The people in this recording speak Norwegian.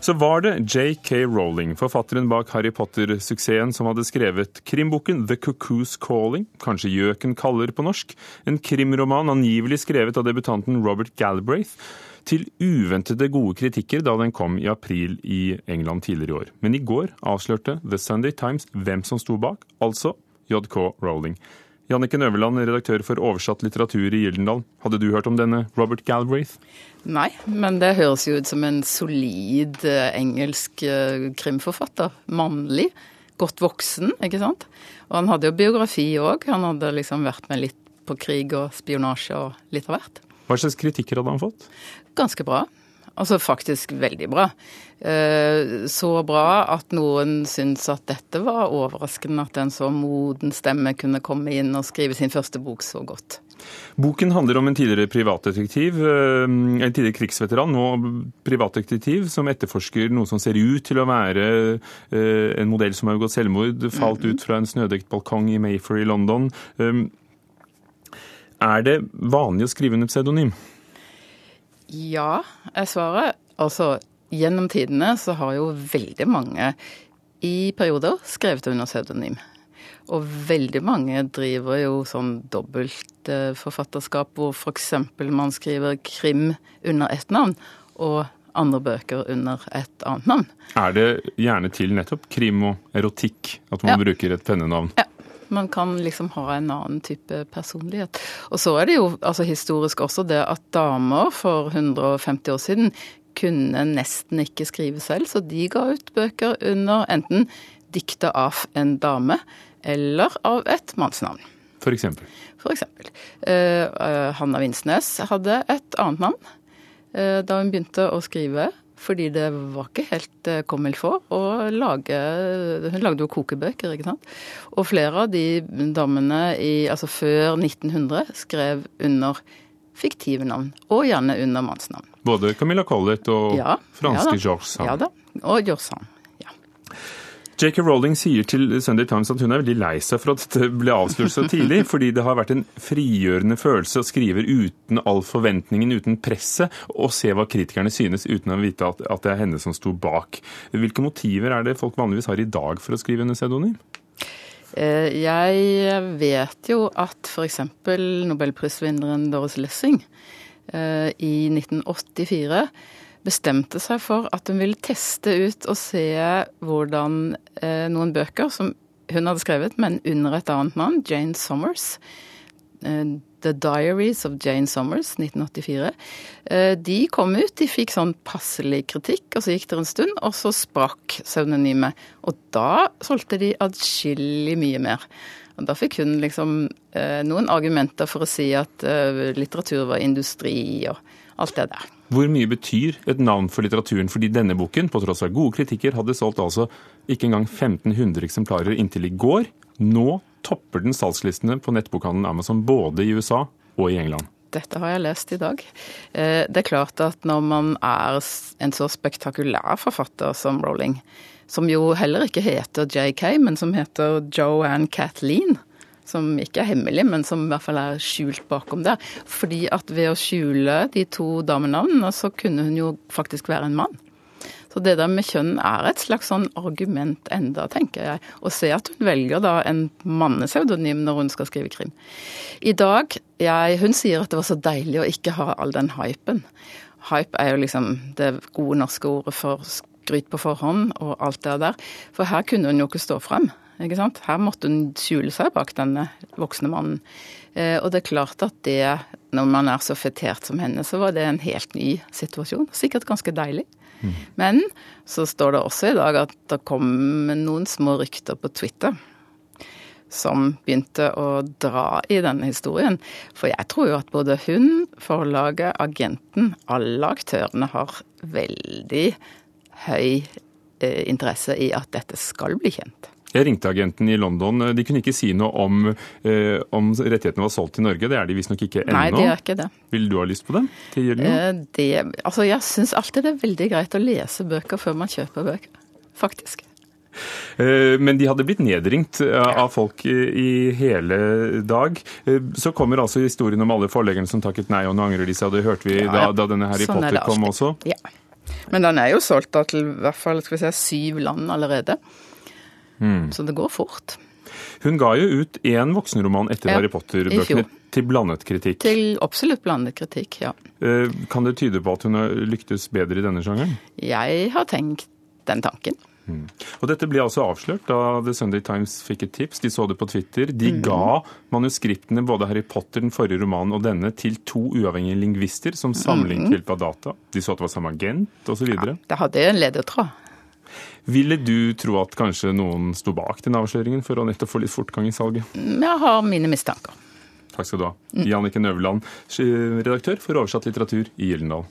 så var det J.K. Rowling, forfatteren bak Harry Potter-suksessen, som hadde skrevet krimboken The Cuckoo's Calling, kanskje Gjøken kaller på norsk, en krimroman angivelig skrevet av debutanten Robert Galbraith, til uventede gode kritikker da den kom i april i England tidligere i år. Men i går avslørte The Sunday Times hvem som sto bak, altså JK Rowling. Janniken Øverland, redaktør for oversatt litteratur i Gyldendal. Hadde du hørt om denne Robert Galbraith? Nei, men det høres jo ut som en solid eh, engelsk eh, krimforfatter. Mannlig. Godt voksen, ikke sant. Og han hadde jo biografi òg. Han hadde liksom vært med litt på krig og spionasje og litt av hvert. Hva slags kritikker hadde han fått? Ganske bra. Altså faktisk veldig bra. Eh, så bra at noen syns at dette var overraskende at en så moden stemme kunne komme inn og skrive sin første bok så godt. Boken handler om en tidligere privatdetektiv, eh, en tidligere krigsveteran, nå privatdetektiv, som etterforsker noe som ser ut til å være eh, en modell som har begått selvmord, falt ut fra en snødekt balkong i Mayfair i London. Er det vanlig å skrive under pseudonym? Ja, jeg svarer. Altså, gjennom tidene så har jo veldig mange i perioder skrevet under pseudonym. Og veldig mange driver jo sånn dobbeltforfatterskap, hvor f.eks. man skriver krim under ett navn, og andre bøker under et annet navn. Er det gjerne til nettopp krim og erotikk at man ja. bruker et pennenavn? Ja. Man kan liksom ha en annen type personlighet. Og så er det jo altså historisk også det at damer for 150 år siden kunne nesten ikke skrive selv, så de ga ut bøker under enten dikta av en dame eller av et mannsnavn. For eksempel? For eksempel. Uh, Hanna Vinsnes hadde et annet navn uh, da hun begynte å skrive fordi det var ikke helt kommel comme il faut å lage Hun lagde jo kokebøker, ikke sant. Og flere av de damene i, altså før 1900 skrev under fiktive navn, og gjerne under mannsnavn. Både Camilla Collett og ja, franske ja Georges Sand. Ja da, og Georges Sand. J.K. Rowling sier til Sunday Times at hun er veldig lei seg for at det ble avslørt så tidlig, fordi det har vært en frigjørende følelse å skrive uten all forventningen, uten presset, og se hva kritikerne synes uten å vite at, at det er henne som sto bak. Hvilke motiver er det folk vanligvis har i dag for å skrive under pseudonym? Eh, jeg vet jo at f.eks. nobelprisvinneren Doris Lessing eh, i 1984 bestemte seg for at hun ville teste ut og se hvordan eh, noen bøker som hun hadde skrevet, men under et annet navn, Jane Sommers, eh, The Diaries of Jane Sommers, 1984. Eh, de kom ut, de fikk sånn passelig kritikk, og så gikk det en stund, og så sprakk pseudonymet. Og da solgte de adskillig mye mer. Og Da fikk hun liksom eh, noen argumenter for å si at eh, litteratur var industri og alt det der. Hvor mye betyr et navn for litteraturen? Fordi denne boken, på tross av gode kritikker, hadde solgt altså ikke engang 1500 eksemplarer inntil i går. Nå topper den salgslistene på nettbokhandelen Amazon både i USA og i England. Dette har jeg lest i dag. Eh, det er klart at når man er en så spektakulær forfatter som Rowling, som jo heller ikke heter JK, men som heter Joanne Kathleen, som ikke er hemmelig, men som i hvert fall er skjult bakom der. Fordi at ved å skjule de to damenavnene, så kunne hun jo faktisk være en mann. Så det der med kjønn er et slags sånn argument enda, tenker jeg. Å se at hun velger da en mannepseudonym når hun skal skrive krim. I dag, jeg, Hun sier at det var så deilig å ikke ha all den hypen. Hype er jo liksom det gode norske ordet for skryt på forhånd og alt det der. For her kunne hun jo ikke stå frem. Ikke sant? Her måtte hun skjule seg bak denne voksne mannen. Eh, og det er klart at det, når man er så fetert som henne, så var det en helt ny situasjon. Sikkert ganske deilig. Mm. Men så står det også i dag at det kom noen små rykter på Twitter som begynte å dra i denne historien. For jeg tror jo at både hun, forlaget, agenten, alle aktørene har veldig høy eh, interesse i at dette skal bli kjent. Jeg ringte agenten i London. De kunne ikke si noe om, eh, om rettighetene var solgt til Norge. Det er de visstnok ikke ennå. Nei, det er ikke det. Vil du ha lyst på dem? Eh, det, altså, jeg syns alltid det er veldig greit å lese bøker før man kjøper bøker. Faktisk. Eh, men de hadde blitt nedringt eh, av folk i hele dag. Eh, så kommer altså historien om alle forleggerne som takket nei, og nå angrer de seg. Det hørte vi da, da denne Harry sånn Potter kom også. Ja. Men den er jo solgt da til i hvert fall skal vi si, syv land allerede. Mm. Så det går fort. Hun ga jo ut én voksenroman etter ja, Harry Potter-bøkene til blandet kritikk. Til absolutt blandet kritikk, ja. Eh, kan det tyde på at hun har lyktes bedre i denne sjangeren? Jeg har tenkt den tanken. Mm. Og Dette ble altså avslørt da The Sunday Times fikk et tips. De så det på Twitter. De mm. ga manuskriptene, både Harry Potter, den forrige romanen og denne, til to uavhengige lingvister som sammenlignet mm. data. De så at det var samme agent osv. Ja, det hadde en ledetråd. Ville du tro at kanskje noen sto bak den avsløringen for å nettopp få litt fortgang i salget? Jeg har mine mistanker. Takk skal du ha. Jannicke Nøveland, redaktør for oversatt litteratur i Gyldendal.